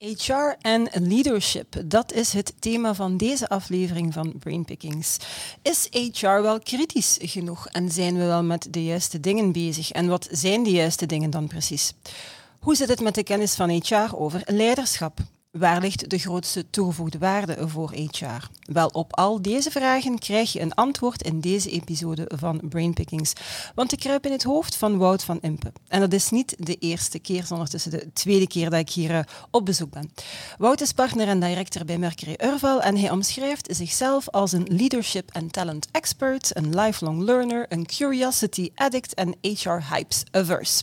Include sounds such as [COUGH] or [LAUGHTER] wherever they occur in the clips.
HR en leadership, dat is het thema van deze aflevering van Brainpickings. Is HR wel kritisch genoeg en zijn we wel met de juiste dingen bezig? En wat zijn de juiste dingen dan precies? Hoe zit het met de kennis van HR over leiderschap? Waar ligt de grootste toegevoegde waarde voor HR? Wel, op al deze vragen krijg je een antwoord in deze episode van Brainpickings. Want ik kruip in het hoofd van Wout van Impe. En dat is niet de eerste keer, ondertussen de tweede keer dat ik hier uh, op bezoek ben. Wout is partner en director bij Mercury Urval en hij omschrijft zichzelf als een leadership and talent expert, een lifelong learner, een curiosity addict en HR hypes averse.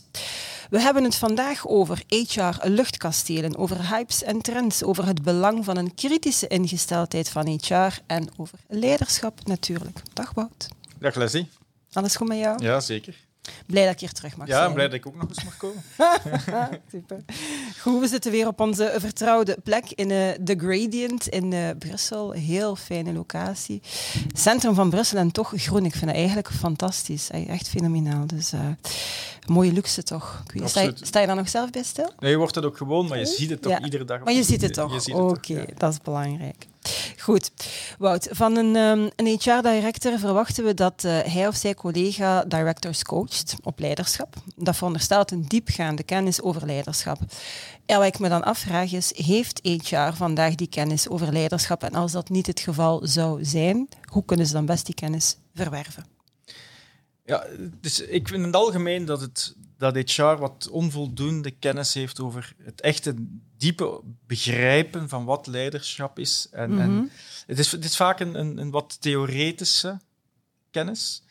We hebben het vandaag over HR luchtkastelen, over hypes en trends, over het belang van een kritische ingesteldheid van HR en over leiderschap natuurlijk. Dag Wout. Dag Leslie. Alles goed met jou? Ja, zeker. Blij dat ik hier terug mag ja, zijn. Ja, blij dat ik ook nog eens mag komen. [LAUGHS] Super. Goed, we zitten weer op onze vertrouwde plek in uh, The Gradient in uh, Brussel. Heel fijne locatie. Centrum van Brussel en toch groen. Ik vind het eigenlijk fantastisch. Echt fenomenaal. Dus uh, mooie luxe toch. Sta je, sta je daar nog zelf bij stil? Nee, je wordt het ook gewoon, maar je ziet het toch ja. iedere dag. Maar je ziet het toch? Oké, okay, ja. dat is belangrijk. Goed. Wout, van een, um, een HR-director verwachten we dat uh, hij of zij collega directors coacht op leiderschap. Dat veronderstelt een diepgaande kennis over leiderschap. En wat ik me dan afvraag is, heeft HR vandaag die kennis over leiderschap? En als dat niet het geval zou zijn, hoe kunnen ze dan best die kennis verwerven? Ja, dus ik vind in het algemeen dat, het, dat HR wat onvoldoende kennis heeft over het echte diepe begrijpen van wat leiderschap is. En, mm -hmm. en het, is, het is vaak een, een, een wat theoretische kennis.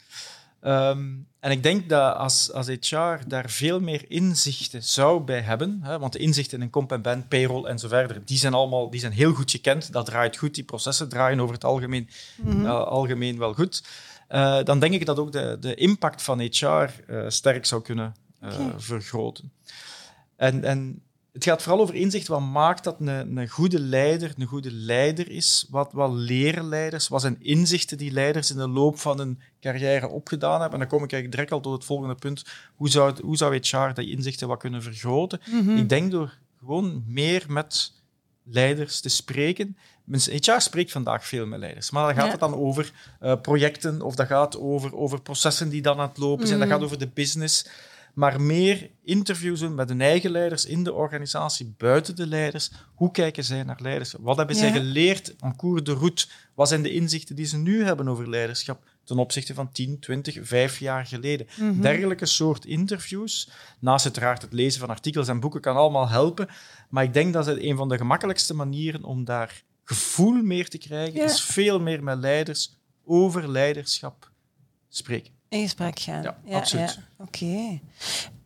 Um, en ik denk dat als, als HR daar veel meer inzichten zou bij hebben, hè, want de inzichten in comp en ben, payroll en zo verder, die zijn allemaal die zijn heel goed gekend. Dat draait goed, die processen draaien over het algemeen, mm -hmm. uh, algemeen wel goed. Uh, dan denk ik dat ook de, de impact van HR uh, sterk zou kunnen okay. vergroten. En, en het gaat vooral over inzicht. Wat maakt dat een, een goede leider een goede leider is? Wat, wat leren leiders? Wat zijn inzichten die leiders in de loop van hun carrière opgedaan hebben? En dan kom ik eigenlijk direct al tot het volgende punt. Hoe zou, het, hoe zou HR die inzichten wat kunnen vergroten? Mm -hmm. Ik denk door gewoon meer met leiders te spreken. HR spreekt vandaag veel met leiders, maar dan gaat ja. het dan over uh, projecten of dat gaat over, over processen die dan aan het lopen zijn, mm. dat gaat over de business. Maar meer interviews doen met hun eigen leiders in de organisatie, buiten de leiders. Hoe kijken zij naar leiders? Wat hebben ja. zij geleerd aan cours de route? Wat zijn de inzichten die ze nu hebben over leiderschap ten opzichte van 10, 20, 5 jaar geleden? Mm -hmm. Dergelijke soort interviews, naast uiteraard het lezen van artikels en boeken, kan allemaal helpen. Maar ik denk dat het een van de gemakkelijkste manieren om daar gevoel meer te krijgen, ja. is veel meer met leiders over leiderschap spreken. In gesprek gaan. Ja, ja absoluut. Ja. Oké. Okay.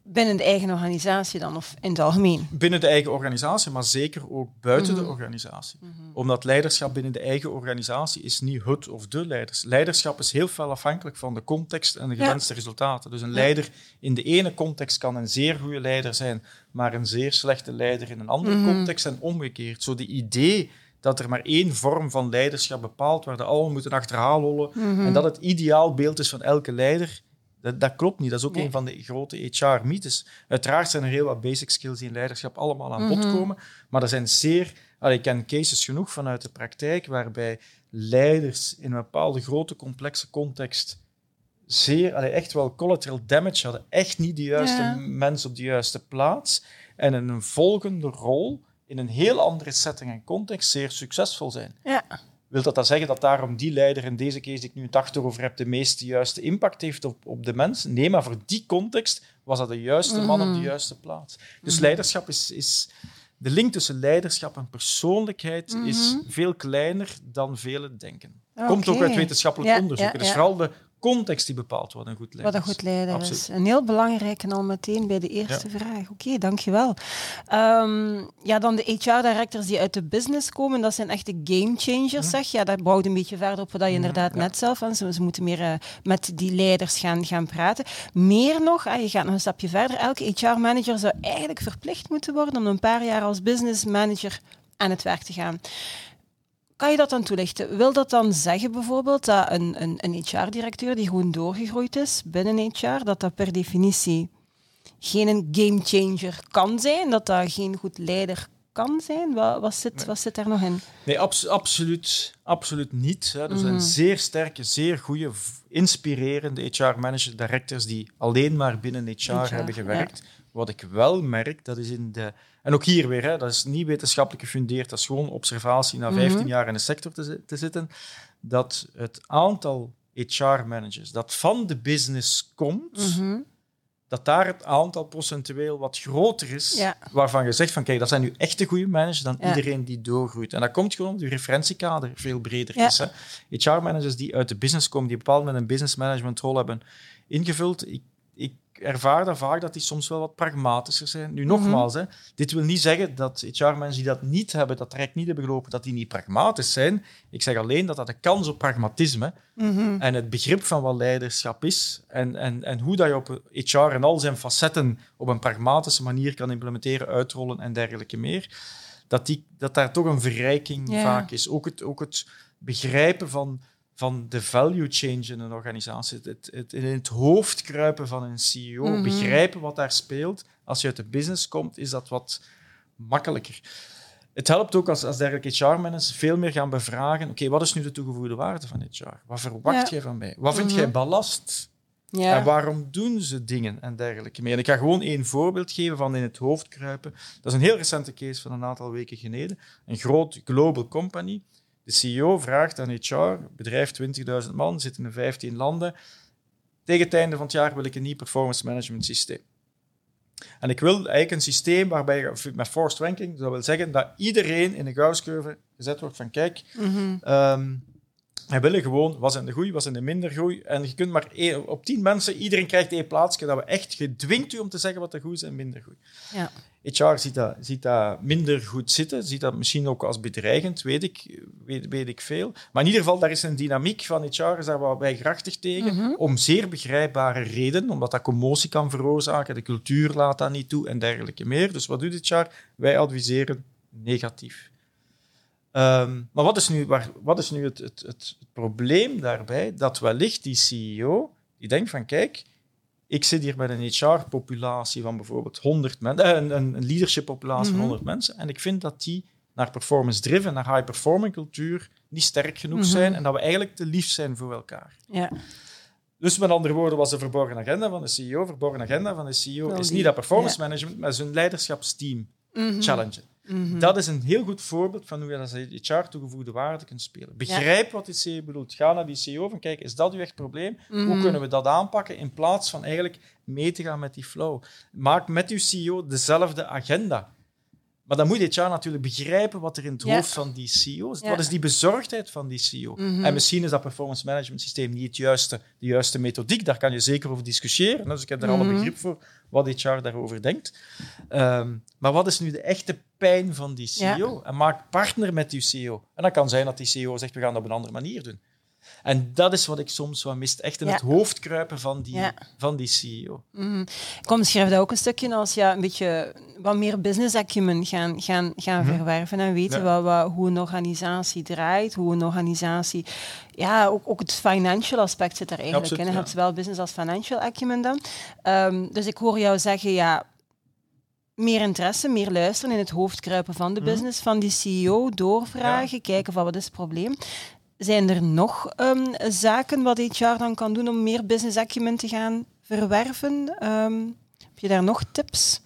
Binnen de eigen organisatie dan, of in het algemeen? Binnen de eigen organisatie, maar zeker ook buiten mm -hmm. de organisatie. Mm -hmm. Omdat leiderschap binnen de eigen organisatie is niet het of de leiders. Leiderschap is heel veel afhankelijk van de context en de gewenste ja. resultaten. Dus een leider in de ene context kan een zeer goede leider zijn, maar een zeer slechte leider in een andere mm -hmm. context en omgekeerd. Zo de idee dat er maar één vorm van leiderschap bepaalt, waar de allemaal moeten achterhaal hollen, mm -hmm. en dat het ideaalbeeld is van elke leider, dat, dat klopt niet. Dat is ook nee. een van de grote HR-mythes. Uiteraard zijn er heel wat basic skills die in leiderschap allemaal aan bod mm -hmm. komen, maar er zijn zeer... Allee, ik ken cases genoeg vanuit de praktijk waarbij leiders in een bepaalde grote, complexe context zeer, allee, echt wel collateral damage hadden, echt niet de juiste ja. mens op de juiste plaats, en in een volgende rol in een heel andere setting en context zeer succesvol zijn. Ja. Wil dat dan zeggen dat daarom die leider in deze case die ik nu het achterover heb, de meest juiste impact heeft op, op de mens? Nee, maar voor die context was dat de juiste man mm -hmm. op de juiste plaats. Dus mm -hmm. leiderschap is, is... De link tussen leiderschap en persoonlijkheid mm -hmm. is veel kleiner dan velen denken. Komt ook uit wetenschappelijk ja, onderzoek. Ja, dus ja. vooral de context die bepaalt wat een goed leider Wat een goed leider Absoluut. is. Een heel belangrijk en al meteen bij de eerste vraag. Oké, dankjewel. Ehm ja, dan de HR-directors die uit de business komen, dat zijn echte game changers, zeg. Ja, dat bouwt een beetje verder op wat je inderdaad net zelf aan. Ze, ze moeten meer eh, met die leiders gaan, gaan praten. Meer nog, ah, je gaat nog een stapje verder. Elke HR-manager zou eigenlijk verplicht moeten worden om een paar jaar als business manager aan het werk te gaan. Kan je dat dan toelichten? Wil dat dan zeggen bijvoorbeeld dat een, een, een HR-directeur die gewoon doorgegroeid is binnen HR, dat dat per definitie geen gamechanger kan zijn, dat dat geen goed leider kan zijn? Wat, wat, zit, wat zit daar nog in? Nee, abs- absoluut, absoluut niet. Hè. Er Mhm. zijn zeer sterke, zeer goede, inspirerende HR-manager directors die alleen maar binnen HR, HR, hebben gewerkt. Wat ik wel merk, dat is in de... En ook hier weer, hè, dat is niet wetenschappelijk gefundeerd, dat is gewoon observatie na 15 Mhm. jaar in de sector te, zi- te zitten, dat het aantal HR-managers dat van de business komt, Mhm. dat daar het aantal procentueel wat groter is, Ja. waarvan je zegt van kijk, dat zijn nu echte goede managers dan Ja. iedereen die doorgroeit. En dat komt gewoon omdat je referentiekader veel breder Ja. is. HR-managers die uit de business komen, die bepaald met een business management rol hebben ingevuld, ik, ik ervaar daar vaak dat die soms wel wat pragmatischer zijn. Nu nogmaals, hè, dit wil niet zeggen dat HR-managers die dat niet hebben, dat traject niet hebben gelopen, dat die niet pragmatisch zijn. Ik zeg alleen dat dat de kans op pragmatisme Mhm. en het begrip van wat leiderschap is en, en, en hoe dat je op HR en al zijn facetten op een pragmatische manier kan implementeren, uitrollen en dergelijke meer, dat, die, dat daar toch een verrijking vaak is. Ook het, ook het begrijpen van, van de value change in een organisatie, het, het, het in het hoofd kruipen van een CEO, Mhm. begrijpen wat daar speelt. Als je uit de business komt, is dat wat makkelijker. Het helpt ook als, als dergelijke HR-managers veel meer gaan bevragen. Oké, wat is nu de toegevoegde waarde van HR? Wat verwacht Ja. jij van mij? Wat vind Mhm. jij ballast? Ja. En waarom doen ze dingen en dergelijke meer? En ik ga gewoon één voorbeeld geven van in het hoofd kruipen. Dat is een heel recente case van een aantal weken geleden. Een groot global company. De CEO vraagt aan HR, bedrijf 20.000 man, zit in 15 landen. Tegen het einde van het jaar wil ik een nieuw performance management systeem. En ik wil eigenlijk een systeem waarbij je met forced ranking, dat wil zeggen dat iedereen in een Gauss-curve gezet wordt van kijk, Mhm. Ehm wij willen gewoon, was in de groei, was in de minder groei. En je kunt maar één, op tien mensen, iedereen krijgt één plaatsje, dat we echt gedwingt u om te zeggen wat er goed is en minder goed. Ja. HR ziet dat, ziet dat minder goed zitten, ziet dat misschien ook als bedreigend, weet ik, weet, weet ik veel. Maar in ieder geval, daar is een dynamiek van HR, is daar wat wij grachtig tegen, Mhm. om zeer begrijpbare redenen, omdat dat commotie kan veroorzaken, de cultuur laat dat niet toe en dergelijke meer. Dus wat doet HR? Wij adviseren negatief. Ehm, maar wat is nu, waar, wat is nu het, het, het, probleem daarbij? Dat wellicht die CEO, die denkt van kijk, ik zit hier met een HR-populatie van bijvoorbeeld 100 mensen, eh, een, een leadership-populatie Mhm. van 100 mensen, en ik vind dat die naar performance-driven, naar high-performing cultuur niet sterk genoeg Mhm. zijn en dat we eigenlijk te lief zijn voor elkaar. Ja. Dus met andere woorden was de verborgen agenda van de CEO, verborgen agenda van de CEO Wel is niet dat performance ja. management, maar zijn leiderschapsteam Mhm. challengen. Mhm. Dat is een heel goed voorbeeld van hoe je als HR toegevoegde waarde kunt spelen. Begrijp wat die CEO bedoelt. Ga naar die CEO van, kijk, is dat uw echt probleem? Hoe Mhm. kunnen we dat aanpakken in plaats van eigenlijk mee te gaan met die flow? Maak met uw CEO dezelfde agenda. Maar dan moet HR natuurlijk begrijpen wat er in het Ja. hoofd van die CEO zit. Ja. Wat is die bezorgdheid van die CEO? Mhm. En misschien is dat performance management systeem niet het juiste, de juiste methodiek. Daar kan je zeker over discussiëren. Dus ik heb daar alle Mhm. begrip voor wat HR daarover denkt. Ehm, maar wat is nu de echte pijn van die CEO? En maak partner met die CEO. En dat kan zijn dat die CEO zegt, we gaan dat op een andere manier doen. En dat is wat ik soms wat mist. Echt in Ja. het hoofd kruipen van die, Ja. van die CEO. Mhm. Ik omschrijf dat ook een stukje als ja, een beetje wat meer business acumen gaan, gaan, gaan Mhm. verwerven en weten Ja. wat, wat, hoe een organisatie draait, hoe een organisatie... Ja, ook, ook het financial aspect zit er eigenlijk Absoluut, in. Je hebt zowel business als financial acumen dan. Ehm, dus ik hoor jou zeggen, ja, meer interesse, meer luisteren in het hoofd kruipen van de Mhm. business, van die CEO, doorvragen, kijken van wat is het probleem. Zijn er nog ehm, zaken wat HR dan kan doen om meer business acumen te gaan verwerven? Ehm, heb je daar nog tips?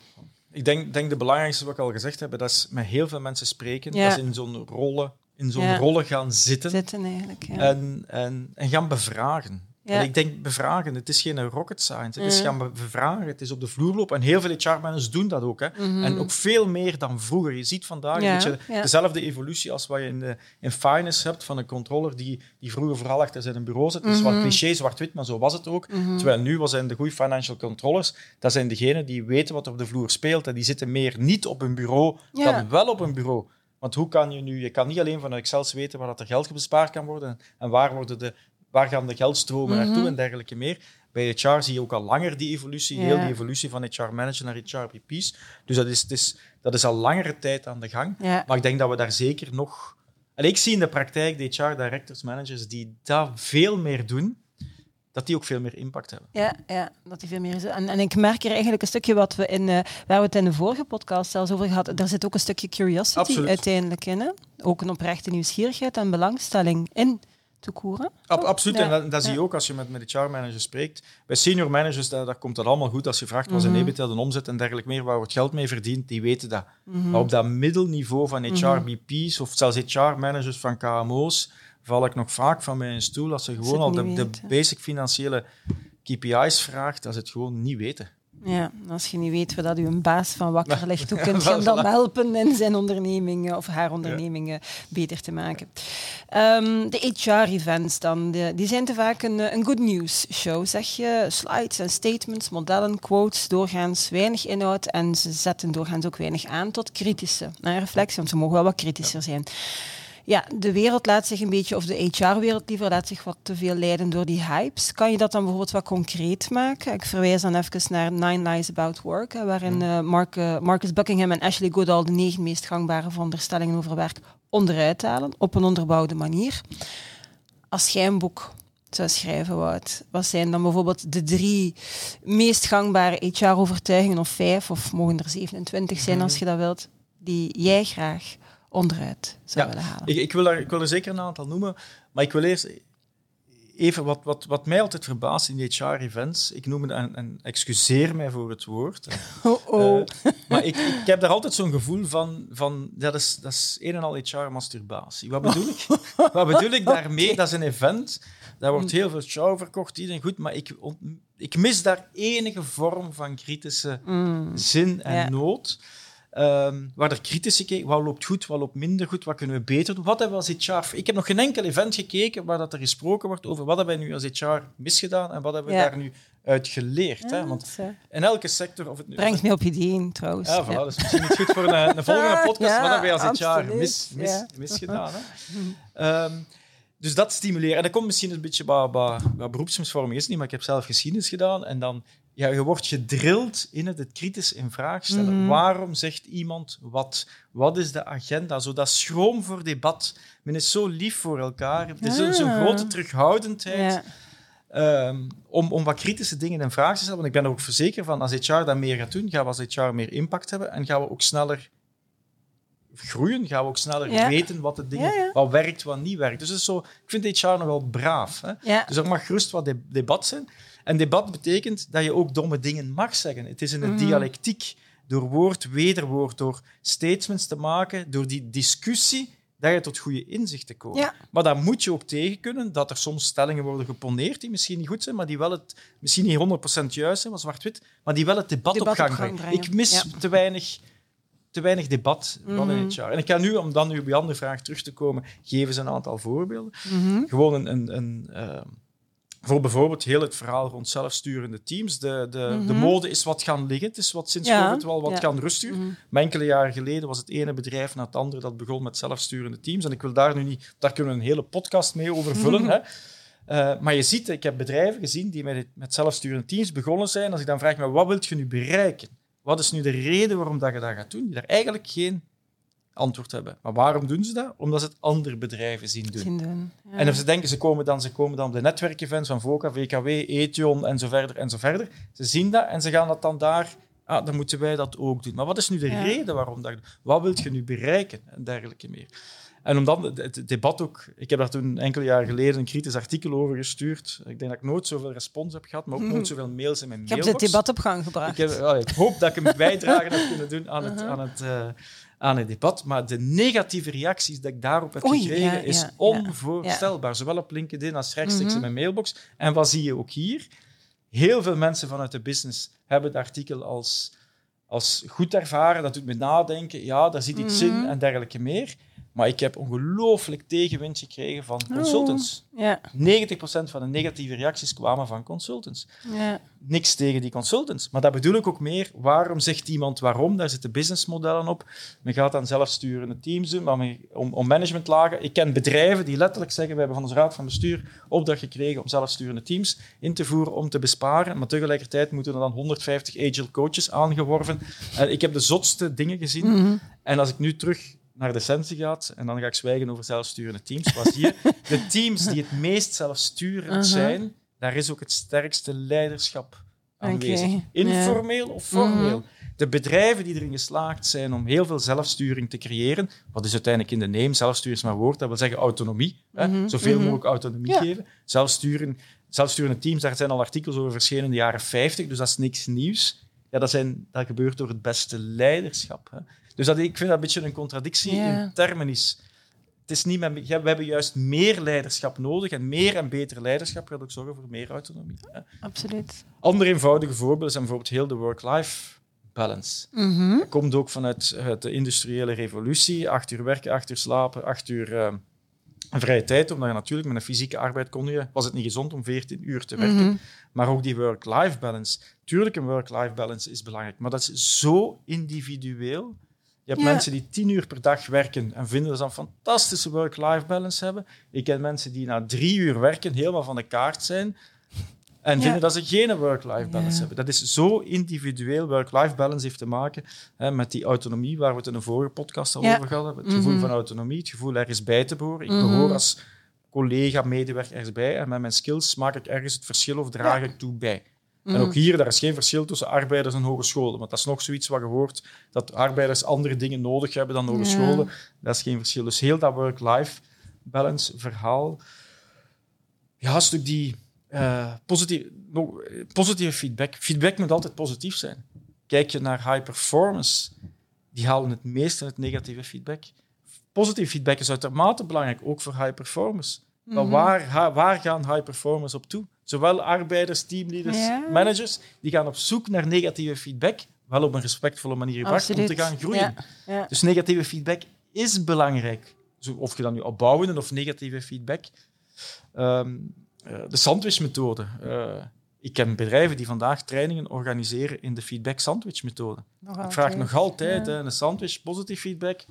Ik denk, denk de belangrijkste wat ik al gezegd heb, dat is met heel veel mensen spreken. Ja. Dat is in zo'n rollen, in zo'n Ja. rollen gaan zitten. Zitten eigenlijk. Ja. En, en, en gaan bevragen. En ik denk bevragen, het is geen rocket science. Het is gaan bevragen, het is op de vloer lopen. En heel veel HR-managers doen dat ook. Hè. Mhm. En ook veel meer dan vroeger. Je ziet vandaag Ja, een beetje ja. dezelfde evolutie als wat je in, de, in finance hebt van een controller die, die vroeger vooral achter zijn bureau zit. Dat is Mhm. wel cliché, zwart-wit, maar zo was het ook. Terwijl nu wat zijn de goede financial controllers, dat zijn degenen die weten wat er op de vloer speelt. En die zitten meer niet op een bureau Ja. dan wel op een bureau. Want hoe kan je nu... Je kan niet alleen van Excel weten waar dat er geld bespaard kan worden en, en waar, worden de, waar gaan de geldstromen Mhm. naartoe en dergelijke meer. Bij HR zie je ook al langer die evolutie, heel die evolutie van HR-manager naar HR-VP's. Dus dat is, het is, dat is al langere tijd aan de gang. Maar ik denk dat we daar zeker nog... En ik zie in de praktijk de HR-directors, managers die dat veel meer doen, dat die ook veel meer impact hebben. Ja, ja, dat die veel meer is. En, en ik merk hier eigenlijk een stukje wat we in, eh, waar we het in de vorige podcast zelfs over gehad. Daar zit ook een stukje curiosity Absoluut. uiteindelijk in. Hè? Ook een oprechte nieuwsgierigheid en belangstelling in Ab- absoluut, Ja. en dat, dat zie je ook als je met, met HR-managers spreekt. Bij senior managers daar, daar komt dat allemaal goed. Als je vraagt wat is Mhm. een EBITDA, een omzet en dergelijke meer, waar wordt geld mee verdiend, die weten dat. Mhm. Maar op dat middelniveau van HR-BP's of zelfs HR-managers van KMO's val ik nog vaak van mijn stoel als ze gewoon al de, de basic financiële KPI's vraagt, dat ze het gewoon niet weten. Ja, als je niet weet waar dat uw baas van wakker [LAUGHS] ligt, hoe kun je hem dan helpen in zijn ondernemingen of haar ondernemingen beter te maken? Ehm, de HR-events dan, de- die zijn te vaak een, een good news show, zeg je. Slides en statements, modellen, quotes, doorgaans weinig inhoud en ze zetten doorgaans ook weinig aan tot kritische reflectie, want ze mogen wel wat kritischer zijn. Ja, de wereld laat zich een beetje, of de HR-wereld liever, laat zich wat te veel leiden door die hypes. Kan je dat dan bijvoorbeeld wat concreet maken? Ik verwijs dan even naar Nine Lies About Work, hè, waarin eh, Mark, eh, Marcus Buckingham en Ashley Goodall de negen meest gangbare veronderstellingen over werk onderuit halen, op een onderbouwde manier. Als jij een boek zou schrijven, Wout, wat zijn dan bijvoorbeeld de drie meest gangbare HR-overtuigingen, of vijf, of mogen er 27 zijn als je dat wilt, die jij graag onderuit zou Ja, willen halen? Ik, ik, wil er, ik wil er zeker een aantal noemen, maar ik wil eerst even wat, wat, wat mij altijd verbaast in die HR-events. Ik noem het, en, en excuseer mij voor het woord. [LAUGHS] Oh, oh. Eh, maar ik, ik heb daar altijd zo'n gevoel van, van dat, is, dat is een en al HR-masturbatie. Wat bedoel ik? [LAUGHS] Wat bedoel ik daarmee? Dat is een event, daar wordt heel veel show verkocht, iedereen goed, maar ik, ik mis daar enige vorm van kritische Mm. zin en Ja. nood. Ehm, waar er kritisch gekeken, wat loopt goed, wat loopt minder goed, wat kunnen we beter doen? Wat hebben we als HR... Ik heb nog geen enkel event gekeken waar dat er gesproken wordt over wat hebben wij nu als HR misgedaan en wat hebben we Ja. daar nu uit geleerd. Hè? Want Zo. in elke sector... Of het nu, Brengt mij op ideeën trouwens. ja, voilà, Ja. dat is misschien niet goed voor een, een volgende podcast. Wat hebben wij als HR absoluut, mis, mis, ja. misgedaan? Hè? Ehm, dus dat stimuleren. En dat komt misschien een beetje bij, bij, bij beroepsmisvorming, is niet, maar ik heb zelf geschiedenis gedaan. En dan, ja, je wordt gedrild in het, het kritisch in vraag stellen. Mhm. Waarom zegt iemand wat? Wat is de agenda? Zo dat schroom voor debat. Men is zo lief voor elkaar. Er is zo'n zo'n Ah. grote terughoudendheid. Ja. Ehm, om, om wat kritische dingen in vraag te stellen. Want ik ben er ook verzekerd van, als HR dat meer gaat doen, gaan we als HR meer impact hebben en gaan we ook sneller groeien, gaan we ook sneller Ja. weten wat, de dingen, Ja, ja. wat werkt, wat niet werkt. Dus het is zo, ik vind HR nog wel braaf. Hè? Dus er mag gerust wat de- debat zijn. En debat betekent dat je ook domme dingen mag zeggen. Het is in de Mhm. dialectiek, door woord, wederwoord, door statements te maken, door die discussie, dat je tot goede inzichten komt. Ja. Maar dan moet je ook tegen kunnen dat er soms stellingen worden geponeerd die misschien niet goed zijn, maar die wel het, misschien niet 100% juist zijn, maar zwart-wit, maar die wel het debat, Debat op gang op gang brengen. Ik mis Ja. te weinig te weinig debat van in HR. En ik ga nu, om dan nu op je andere vraag terug te komen, geven ze een aantal voorbeelden. Mhm. Gewoon een, een, een eh, voor bijvoorbeeld heel het verhaal rond zelfsturende teams. De, de, de Mhm. mode is wat gaan liggen. Het is wat sinds Ja, COVID wel wat ja. gaan rustiger. Mhm. Maar enkele jaren geleden was het ene bedrijf na het andere dat begon met zelfsturende teams. En ik wil daar nu niet... Daar kunnen we een hele podcast mee over vullen. Mhm. hè. Eh, maar je ziet, ik heb bedrijven gezien die met, met zelfsturende teams begonnen zijn. Als ik dan vraag, me, wat wilt je nu bereiken? Wat is nu de reden waarom dat je dat gaat doen? Die daar eigenlijk geen antwoord hebben. Maar waarom doen ze dat? Omdat ze het andere bedrijven zien doen. Zien doen. Ja. En of ze denken, ze komen dan, ze komen dan op de netwerkevents van VOCA, VKW, Ethion en zo verder en zo verder. Ze zien dat en ze gaan dat dan daar ah, dan moeten wij dat ook doen. Maar wat is nu de Ja. reden waarom dat? Wat wilt je nu bereiken en dergelijke meer? En om dan het- debat ook, ik heb daar toen enkele jaren geleden een kritisch artikel over gestuurd. Ik denk dat ik nooit zoveel respons heb gehad, maar ook nooit zoveel mails in mijn Ik heb mailbox. dit debat op gang gebracht. Ik, heb, ik hoop dat ik een bijdrage heb kunnen doen aan het, aan, het, eh, aan het debat. Maar de negatieve reacties die ik daarop heb Oei, gekregen, ja, is ja, ja. onvoorstelbaar. Zowel op LinkedIn als rechtstreeks in mijn mailbox. En wat zie je ook hier? Heel veel mensen vanuit de business hebben het artikel als, als goed ervaren. Dat doet me nadenken. Ja, daar zit iets in en dergelijke meer. Maar ik heb ongelooflijk tegenwind gekregen van consultants. Ja, 90% van de negatieve reacties kwamen van consultants niks tegen die consultants. Maar dat bedoel ik ook meer. Waarom zegt iemand waarom? Daar zitten businessmodellen op. Men gaat dan zelfsturende teams doen, maar men- om, om managementlagen. Ik ken bedrijven die letterlijk zeggen, we hebben van onze raad van bestuur opdracht gekregen om zelfsturende teams in te voeren om te besparen. Maar tegelijkertijd moeten er dan 150 agile coaches aangeworven. En ik heb de zotste dingen gezien. En als ik nu terug naar de essentie ga, en dan ga ik zwijgen over zelfsturende teams, wat zie je? [LAUGHS] De teams die het meest zelfsturend zijn, daar is ook het sterkste leiderschap aanwezig. Informeel of formeel. De bedrijven die erin geslaagd zijn om heel veel zelfsturing te creëren, wat is uiteindelijk in de name, zelfsturing is maar woord, dat wil zeggen autonomie. Hè? Zoveel mogelijk autonomie Ja. geven. Zelfsturen, zelfsturende teams, daar zijn al artikels over verschenen in de jaren 50, dus dat is niks nieuws. Ja, dat, zijn, dat gebeurt door het beste leiderschap. Hè? Dus dat, ik vind dat een beetje een contradictie in termen is. Het is niet met, we hebben juist meer leiderschap nodig en meer en beter leiderschap gaat ook zorgen voor meer autonomie. Hè? Absoluut. Andere eenvoudige voorbeelden zijn bijvoorbeeld heel de work-life balance. Mhm. Dat komt ook vanuit eh, de industriële revolutie. Acht uur werken, acht uur slapen, acht uur eh, vrije tijd. Omdat je natuurlijk met een fysieke arbeid kon je, was het niet gezond om 14 uur te werken. Mhm. Maar ook die work-life balance. Tuurlijk, een work-life balance is belangrijk, maar dat is zo individueel. Je hebt Ja. mensen die tien uur per dag werken en vinden dat ze een fantastische work-life balance hebben. Ik ken mensen die na drie uur werken helemaal van de kaart zijn en Ja. vinden dat ze geen work-life balance Ja. hebben. Dat is zo individueel. Work-life balance heeft te maken hè, met die autonomie, waar we het in een vorige podcast al over gehad hebben. Het gevoel Mhm. van autonomie, het gevoel ergens bij te behoren. Ik Mhm. behoor als collega, medewerker ergens bij en met mijn skills maak ik ergens het verschil of draag ik toe bij. En ook hier, daar is geen verschil tussen arbeiders en hogescholen. Want dat is nog zoiets wat je hoort, dat arbeiders andere dingen nodig hebben dan hogescholen. Dat is geen verschil. Dus heel dat work-life balance verhaal. Ja, een stuk die eh, positief, nog, eh, positieve feedback. Feedback moet altijd positief zijn. Kijk je naar high performance, die halen het meest in het negatieve feedback. Positieve feedback is uitermate belangrijk, ook voor high performance. Maar waar, ha- waar gaan high performers op toe? Zowel arbeiders, teamleaders, Ja. managers, die gaan op zoek naar negatieve feedback, wel op een respectvolle manier gebracht, om te gaan groeien. Ja. Dus negatieve feedback is belangrijk. Of je dat nu opbouwende of negatieve feedback. Ehm, eh, de sandwichmethode. Eh, ik ken bedrijven die vandaag trainingen organiseren in de feedback sandwich methode. Ik vraag nog altijd Ja. een sandwich, positief feedback,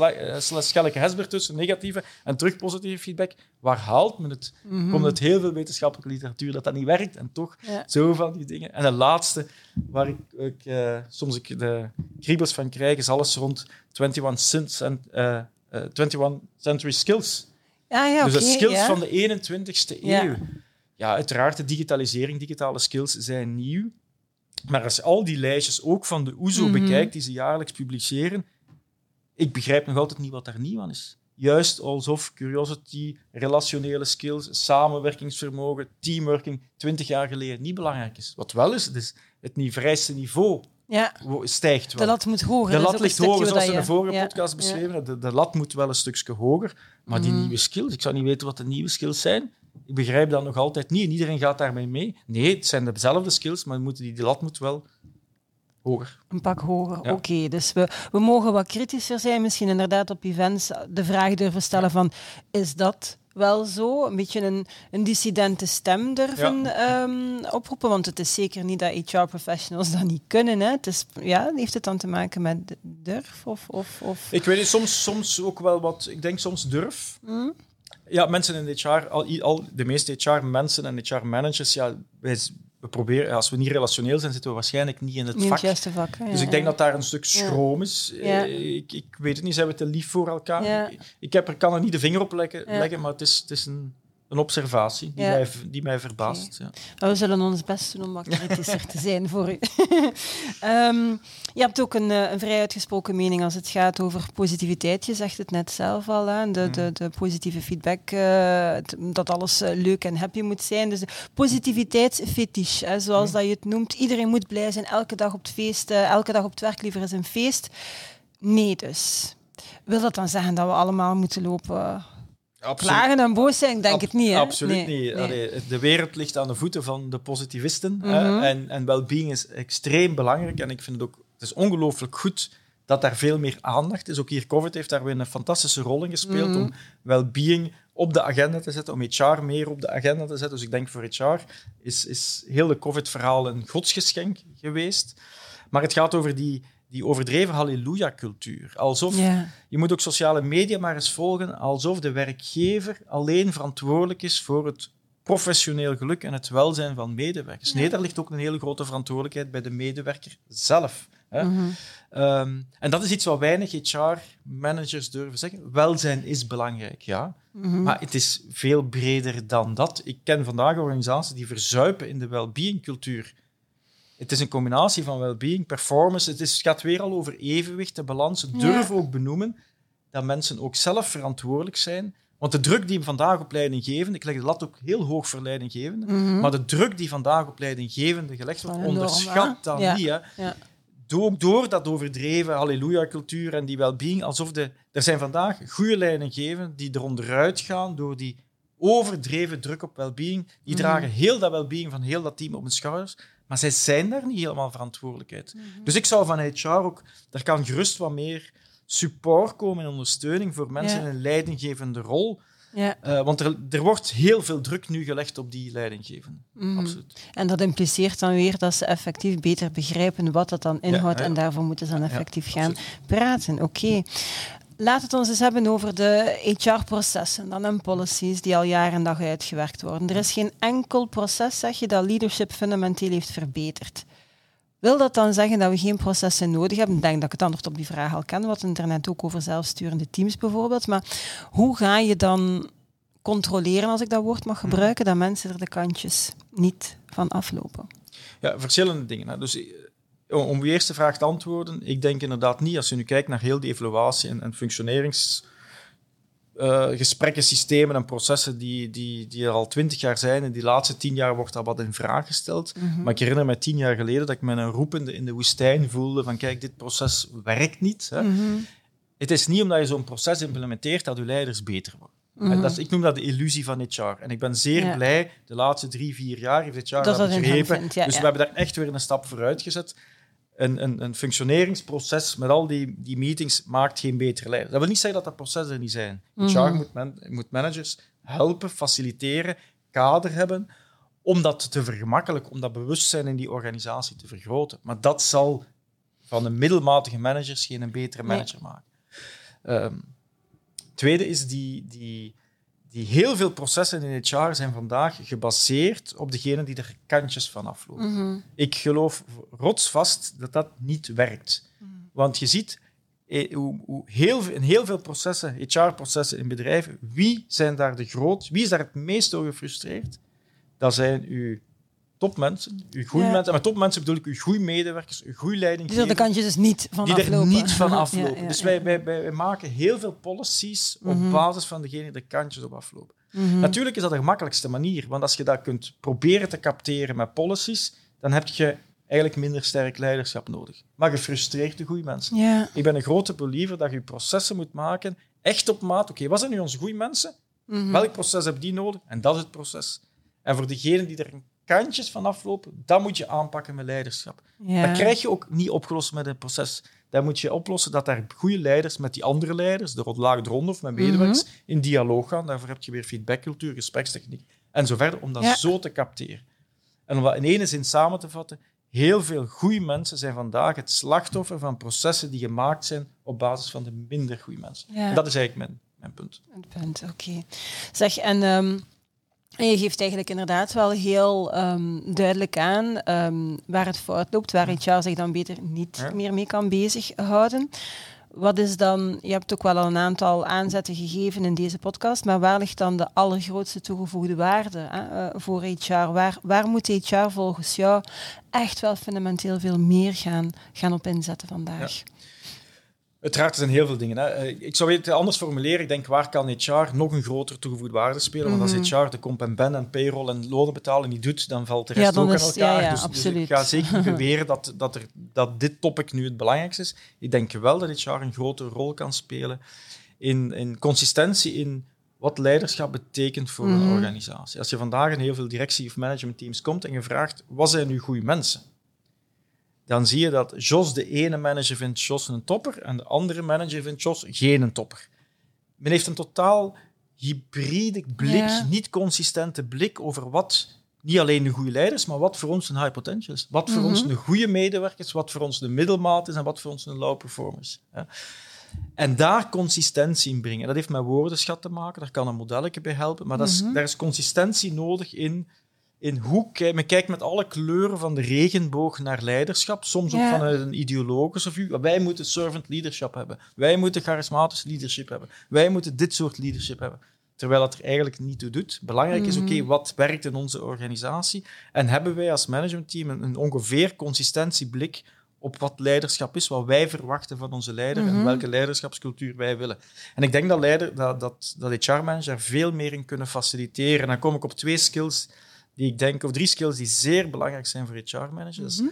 eh, schelleke hesber tussen, negatieve en terug positieve feedback. Waar haalt men het? Mhm. Komt uit heel veel wetenschappelijke literatuur dat dat niet werkt en toch Ja. zo van die dingen. En de laatste, waar ik, ik, eh, soms ik de kriebels van krijg, is alles rond 21, cent, cent- eh, eh, 21 century skills. Ah, ja, dus de skills van de 21ste Ja. eeuw. Ja, uiteraard, de digitalisering, digitale skills zijn nieuw. Maar als je al die lijstjes ook van de OESO Mhm. bekijkt, die ze jaarlijks publiceren, ik begrijp nog altijd niet wat daar nieuw aan is. Juist alsof curiosity, relationele skills, samenwerkingsvermogen, teamworking 20 jaar geleden niet belangrijk is. Wat wel is, het, is het vereiste niveau Ja, stijgt wel. de lat moet hoger. De is lat ligt hoger, zoals we in de vorige ja, podcast ja. beschreven. De, de lat moet wel een stukje hoger. Maar die Mhm. nieuwe skills, ik zou niet weten wat de nieuwe skills zijn. Ik begrijp dat nog altijd niet. En iedereen gaat daarmee mee. Nee, het zijn dezelfde skills, maar moeten die, die lat moet wel hoger. Een pak hoger, Ja. oké. Dus we, we mogen wat kritischer zijn, misschien inderdaad op events de vraag durven stellen van, is dat wel zo? Een beetje een, een dissidente stem durven ehm, oproepen, want het is zeker niet dat HR-professionals dat niet kunnen. Hè. Het is, ja, heeft het dan te maken met durf? Of, of, of... Ik weet niet, soms, soms ook wel wat... Ik denk soms durf. Hm? Ja, mensen in HR, al, al, de meeste HR-mensen en HR-managers, ja, wij, we proberen, als we niet relationeel zijn, zitten we waarschijnlijk niet in het Niet vak. het juiste vak. Dus ik denk ja. dat daar een stuk schroom is. Ja. Eh, Ik, ik weet het niet, zijn we te lief voor elkaar? Ik, ik heb er, kan er niet de vinger op leggen, leggen maar het is, het is een een observatie die, mij, die mij verbaast. Ja. We zullen ons best doen om wat kritischer te zijn voor u. [LAUGHS] Ehm, je hebt ook een, eh, een, vrij uitgesproken mening als het gaat over positiviteit. Je zegt het net zelf al, hè? De, de, mm. de positieve feedback, uh, dat alles uh, leuk en happy moet zijn. Dus de positiviteitsfetish, hè, zoals dat je het noemt. Iedereen moet blij zijn, elke dag op het feest, elke dag op het werk liever is een feest. Nee dus. Wil dat dan zeggen dat we allemaal moeten lopen Absoluut. Klagen en boos zijn, ik denk het niet. Hè? Absoluut niet. de wereld ligt aan de voeten van de positivisten. Mhm. en en well-being is extreem belangrijk. En ik vind het ook het is ongelooflijk goed dat daar veel meer aandacht is. Ook hier COVID heeft daar weer een fantastische rol in gespeeld mm -hmm. om well-being op de agenda te zetten, om HR meer op de agenda te zetten. Dus ik denk voor HR is, is heel de COVID-verhaal een godsgeschenk geweest. Maar het gaat over die die overdreven halleluja-cultuur. Alsof, je moet ook sociale media maar eens volgen, alsof de werkgever alleen verantwoordelijk is voor het professioneel geluk en het welzijn van medewerkers. Nee, daar ligt ook een hele grote verantwoordelijkheid bij de medewerker zelf. Hè. Mhm. Ehm, en dat is iets wat weinig HR-managers durven zeggen. Welzijn is belangrijk, ja. Mhm. Maar het is veel breder dan dat. Ik ken vandaag organisaties die verzuipen in de well-being cultuur het is een combinatie van well-being, performance. Het, is, gaat weer al over evenwicht, de balans. Durf ook benoemen dat mensen ook zelf verantwoordelijk zijn. Want de druk die vandaag op leidinggevende, ik leg de lat ook heel hoog voor leidinggevende, mm maar de druk die vandaag op leidinggevende gelegd wordt, onderschat dan niet. Hè. Ja. Door, door dat overdreven halleluja-cultuur en die well-being, alsof de... Er zijn vandaag goede leidinggevenden die eronderuit gaan door die overdreven druk op well-being. Die mhm. dragen heel dat well-being van heel dat team op hun schouders. Maar zij zijn daar niet helemaal verantwoordelijkheid. Mhm. Dus ik zou van HR ook, daar kan gerust wat meer support komen en ondersteuning voor mensen in een leidinggevende rol. Ja. Uh, want er, er, wordt heel veel druk nu gelegd op die leidinggevende. Mm. Absoluut. En dat impliceert dan weer dat ze effectief beter begrijpen wat dat dan inhoudt en daarvoor moeten ze dan effectief gaan praten. Oké. We het ons eens hebben over de HR-processen dan en policies die al jaren en dag uitgewerkt worden. Er is geen enkel proces, zeg je, dat leadership fundamenteel heeft verbeterd. Wil dat dan zeggen dat we geen processen nodig hebben? Ik denk dat ik het antwoord op die vraag al ken, wat internet ook over zelfsturende teams bijvoorbeeld. Maar hoe ga je dan controleren, als ik dat woord mag gebruiken, dat mensen er de kantjes niet van aflopen? Ja, verschillende dingen. Dus om uw eerste vraag te antwoorden, ik denk inderdaad niet, als je nu kijkt naar heel die evaluatie en, en functioneringsgesprekken, uh, systemen en processen die, die, die er al twintig jaar zijn. En die laatste tien jaar wordt dat wat in vraag gesteld. Mhm. Maar ik herinner me tien jaar geleden dat ik me een roepende in de woestijn voelde van kijk, dit proces werkt niet. Hè. Mhm. Het is niet omdat je zo'n proces implementeert dat je leiders beter worden. Mhm. dat ik noem dat de illusie van HR. En ik ben zeer blij, de laatste drie, vier jaar heeft dit jaar dat, dat begrepen. dus we hebben daar echt weer een stap vooruit gezet een, een, een functioneringsproces met al die, die meetings maakt geen betere leider. Dat wil niet zeggen dat dat processen niet zijn. Mm -hmm. moet, moet managers helpen, faciliteren, kader hebben, om dat te vergemakkelijken, om dat bewustzijn in die organisatie te vergroten. Maar dat zal van een middelmatige managers geen een betere manager maken. Um, tweede is die, die die heel veel processen in HR zijn vandaag gebaseerd op degene die er kantjes van aflopen. Mhm. Ik geloof rotsvast dat dat niet werkt. Mhm. Want je ziet eh, hoe, hoe heel, in heel veel processen, HR-processen in bedrijven, wie zijn daar de groot, wie is daar het meest door gefrustreerd? Dat zijn uw topmensen, uw goede mensen. En met topmensen bedoel ik uw goede medewerkers, uw goede leiding. Die er de kantjes dus niet van die aflopen. Die er niet van [LAUGHS] aflopen. dus wij, wij, wij, maken heel veel policies op mhm. basis van degene die de kantjes op aflopen. Mhm. Natuurlijk is dat de gemakkelijkste manier, want als je dat kunt proberen te capteren met policies, dan heb je eigenlijk minder sterk leiderschap nodig. Maar gefrustreerde goede mensen. Ik ben een grote believer dat je processen moet maken, echt op maat. Oké, wat zijn nu onze goede mensen? Mhm. Welk proces heb die nodig? En dat is het proces. En voor degenen die er een kantjes van aflopen, dat moet je aanpakken met leiderschap. Dat krijg je ook niet opgelost met een proces. Dat moet je oplossen dat daar goede leiders met die andere leiders, de laag eronder of met medewerkers, mhm. in dialoog gaan. Daarvoor heb je weer feedbackcultuur, gesprekstechniek en zo verder, om dat zo te capteren. En om dat in ene zin samen te vatten, heel veel goede mensen zijn vandaag het slachtoffer van processen die gemaakt zijn op basis van de minder goede mensen. Dat is eigenlijk mijn, mijn punt. Een punt, oké. Zeg, en... Ehm, en je geeft eigenlijk inderdaad wel heel ehm, duidelijk aan um, waar het fout loopt, waar HR zich dan beter niet meer mee kan bezighouden. wat is dan, je hebt ook wel al een aantal aanzetten gegeven in deze podcast, maar waar ligt dan de allergrootste toegevoegde waarde hè, uh, voor HR? Waar, waar moet HR volgens jou echt wel fundamenteel veel meer gaan, gaan op inzetten vandaag? Ja. Uiteraard, er zijn heel veel dingen. Hè. Eh, ik zou het anders formuleren. Ik denk, waar kan HR nog een grotere toegevoegde waarde spelen? Want als HR mhm. de comp en ben en payroll en lonen betalen niet doet, dan valt de rest ook aan elkaar. Ja, ja, dus, dus, ik ga zeker niet [LAUGHS] beweren dat, dat, er, dat dit topic nu het belangrijkste is. Ik denk wel dat HR een grotere rol kan spelen in, in consistentie in wat leiderschap betekent voor een mhm. organisatie. Als je vandaag in heel veel directie- of managementteams komt en je vraagt, wat zijn nu goede mensen? Dan zie je dat Jos de ene manager vindt Jos een topper en de andere manager vindt Jos geen topper. Men heeft een totaal hybride blik, niet consistente blik over wat niet alleen de goede leiders, maar wat voor ons een high potential is. Wat voor ons mhm. de goede medewerkers, wat voor ons de middelmaat is en wat voor ons een low performance. En daar consistentie in brengen. Dat heeft met woordenschat te maken, daar kan een modelletje bij helpen, maar dat is, mhm. daar is consistentie nodig in in hoe men kijkt met alle kleuren van de regenboog naar leiderschap, soms ook vanuit een ideologische view. Wij moeten servant leadership hebben. Wij moeten charismatisch leadership hebben. Wij moeten dit soort leadership hebben. Terwijl dat er eigenlijk niet toe doet. Belangrijk is, oké, mhm. wat werkt in onze organisatie? En hebben wij als managementteam een, een ongeveer consistentieblik op wat leiderschap is, wat wij verwachten van onze leider en mhm. welke leiderschapscultuur wij willen. En ik denk dat, leider, dat, dat, dat HR-manager veel meer in kunnen faciliteren. En dan kom ik op twee skills die ik denk, of drie skills die zeer belangrijk zijn voor HR-managers. Mhm.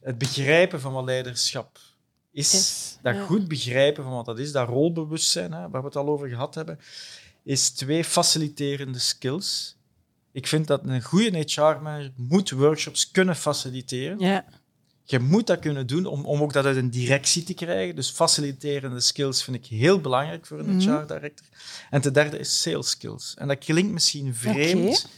Het begrijpen van wat leiderschap is, dat goed begrijpen van wat dat is, dat rolbewustzijn, hè, waar we het al over gehad hebben, is twee faciliterende skills. Ik vind dat een goede HR-manager moet workshops kunnen faciliteren. Ja. Je moet dat kunnen doen om, om ook dat uit een directie te krijgen. Dus faciliterende skills vind ik heel belangrijk voor een mhm. HR-director. En ten derde is sales skills. En dat klinkt misschien vreemd,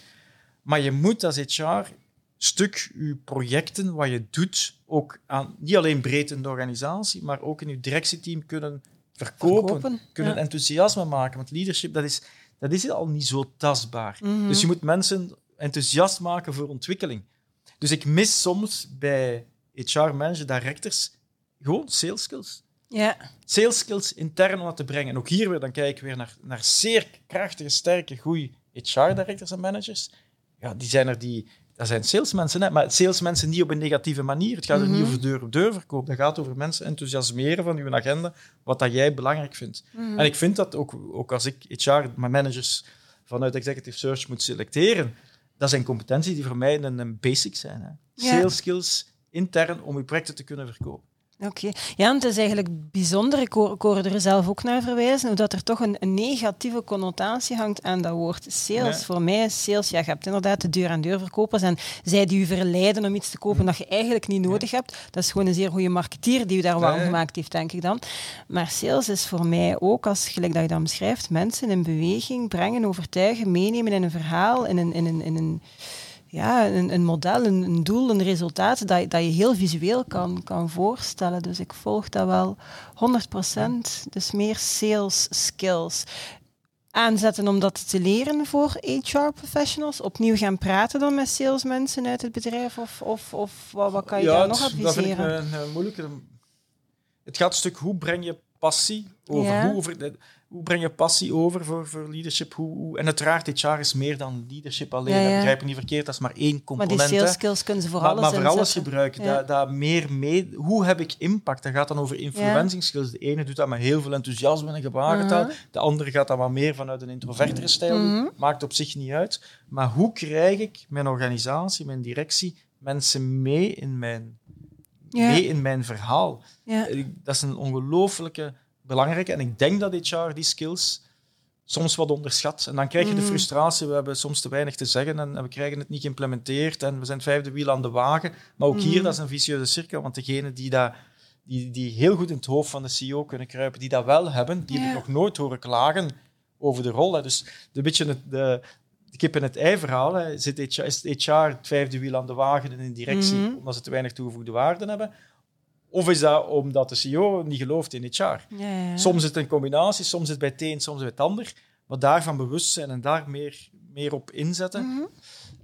maar je moet als HR stuk je projecten, wat je doet, ook aan, niet alleen breed in de organisatie, maar ook in je directieteam kunnen verkopen, kunnen enthousiasme maken. Want leadership, dat is, dat is al niet zo tastbaar. Mhm. Dus je moet mensen enthousiast maken voor ontwikkeling. Dus ik mis soms bij HR-manager, directors, gewoon sales skills. Ja. Sales skills intern dat te brengen. En ook hier weer, dan kijken we weer naar, naar zeer krachtige, sterke, goede HR-directors en managers ja, die zijn er die... Dat zijn salesmensen, hè, maar salesmensen niet op een negatieve manier. Het gaat er niet mhm. over deur-op-deur verkoop. Dat gaat over mensen enthousiasmeren van uw agenda, wat dat jij belangrijk vindt. Mhm. En ik vind dat ook, ook als ik HR, mijn managers vanuit Executive Search moet selecteren, dat zijn competenties die voor mij een, een basic zijn. Hè. Sales skills intern om uw projecten te kunnen verkopen. Oké. Ja, het is eigenlijk bijzonder, ik, hoorde er zelf ook naar verwijzen, dat er toch een, een, negatieve connotatie hangt aan dat woord sales. Voor mij is sales, ja, je hebt inderdaad de deur-aan-deur verkopers en zij die u verleiden om iets te kopen dat je eigenlijk niet nodig hebt. Dat is gewoon een zeer goede marketeer die u daar warm gemaakt heeft, denk ik dan. Maar sales is voor mij ook, als gelijk dat je dat beschrijft, mensen in beweging brengen, overtuigen, meenemen in een verhaal, in een... In een, in een ja, een, een model, een, een, doel, een resultaat dat, dat je heel visueel kan, kan voorstellen. Dus ik volg dat wel 100%. Dus meer sales skills. Aanzetten om dat te leren voor HR-professionals? Opnieuw gaan praten dan met salesmensen uit het bedrijf? Of, of, of wat, wat kan je daar nog adviseren? Dat vind ik een, een moeilijke. Het gaat een stuk hoe breng je passie over hoe over hoe breng je passie over voor, voor leadership? Hoe, hoe, en uiteraard, dit jaar is meer dan leadership alleen. Ja, ja. Begrijp niet verkeerd, dat is maar één component. Maar die sales skills kunnen ze voor maar, alles Maar voor alles gebruiken. Dat, dat meer mee, hoe heb ik impact? Dat gaat dan over influencing skills. De ene doet dat met heel veel enthousiasme en gebarentaal. Uh De andere gaat dat wat meer vanuit een introvertere stijl uh Maakt op zich niet uit. Maar hoe krijg ik mijn organisatie, mijn directie, mensen mee in mijn, mee in mijn verhaal? Dat is een ongelooflijke belangrijk. En ik denk dat HR die skills soms wat onderschat. En dan krijg je de mhm. frustratie, we hebben soms te weinig te zeggen en, we krijgen het niet geïmplementeerd en we zijn het vijfde wiel aan de wagen. Maar ook hier, mhm. dat is een vicieuze cirkel, want degenen die, dat, die, die heel goed in het hoofd van de CEO kunnen kruipen, die dat wel hebben, die hebben nog nooit horen klagen over de rol. Hè. Dus een beetje het, de, de kip en het ei verhaal. Hè. Zit HR, is het HR het vijfde wiel aan de wagen in een directie, mhm. omdat ze te weinig toegevoegde waarde hebben? Of is dat omdat de CEO niet gelooft in jaar? Ja, ja. Soms is het een combinatie, soms is het bij het een, soms bij het ander. Maar daarvan bewust zijn en daar meer, meer op inzetten, mhm.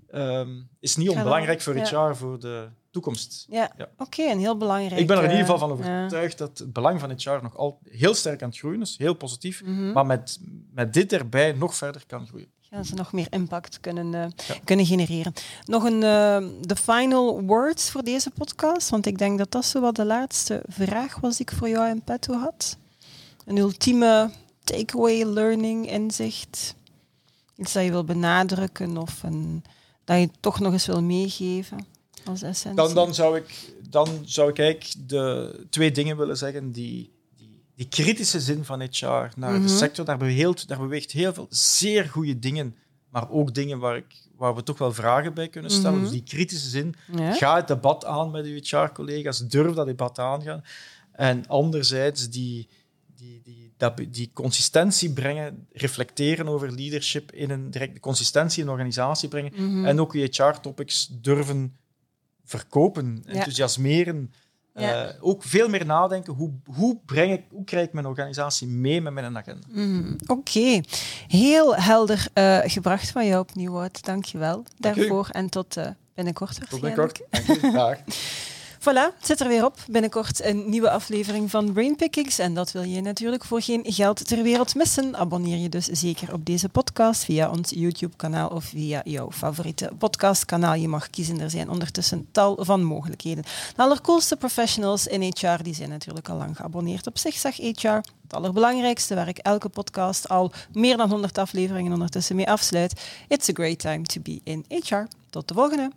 ehm, is niet onbelangrijk voor het jaar, voor de, toekomst. Ja, Ja. oké, een heel belangrijk. Ik ben er in ieder eh, geval van ja. overtuigd dat het belang van HR nog al heel sterk aan het groeien is, heel positief, Mhm. maar met, met dit erbij nog verder kan groeien. Gaan ze nog meer impact kunnen, eh, kunnen genereren. Nog een eh, de final words voor deze podcast, want ik denk dat dat zo wat de laatste vraag was die ik voor jou in petto had. Een ultieme takeaway, learning, inzicht. Iets dat je wil benadrukken of een, dat je toch nog eens wil meegeven als essentie. Dan, dan, zou ik, dan zou ik eigenlijk de twee dingen willen zeggen die, die, kritische zin van HR naar Mhm. de sector, daar beweegt, daar beweegt heel veel zeer goede dingen, maar ook dingen waar, ik, waar we toch wel vragen bij kunnen stellen. Mhm. Dus die kritische zin, Ja? ga het debat aan met uw HR-collega's, durf dat debat aangaan. En anderzijds die, die, die, dat, die consistentie brengen, reflecteren over leadership in een directe consistentie in een organisatie brengen Mhm. en ook je HR-topics durven verkopen, enthousiasmeren. Ja. Eh, ook veel meer nadenken, hoe, hoe, breng ik, hoe krijg ik mijn organisatie mee met mijn agenda? Mhm, Oké, heel helder eh, gebracht van jou opnieuw, Wout. Dank je wel daarvoor en tot eh, binnenkort Tot binnenkort. Dank u. [LAUGHS] Voilà, het zit er weer op. Binnenkort een nieuwe aflevering van Brainpickings. En dat wil je natuurlijk voor geen geld ter wereld missen. Abonneer je dus zeker op deze podcast via ons YouTube-kanaal of via jouw favoriete podcastkanaal. Je mag kiezen, er zijn ondertussen tal van mogelijkheden. De allercoolste professionals in HR die zijn natuurlijk al lang geabonneerd op Zigzag HR. Het allerbelangrijkste, waar ik elke podcast al meer dan 100 afleveringen ondertussen mee afsluit. It's a great time to be in HR. Tot de volgende!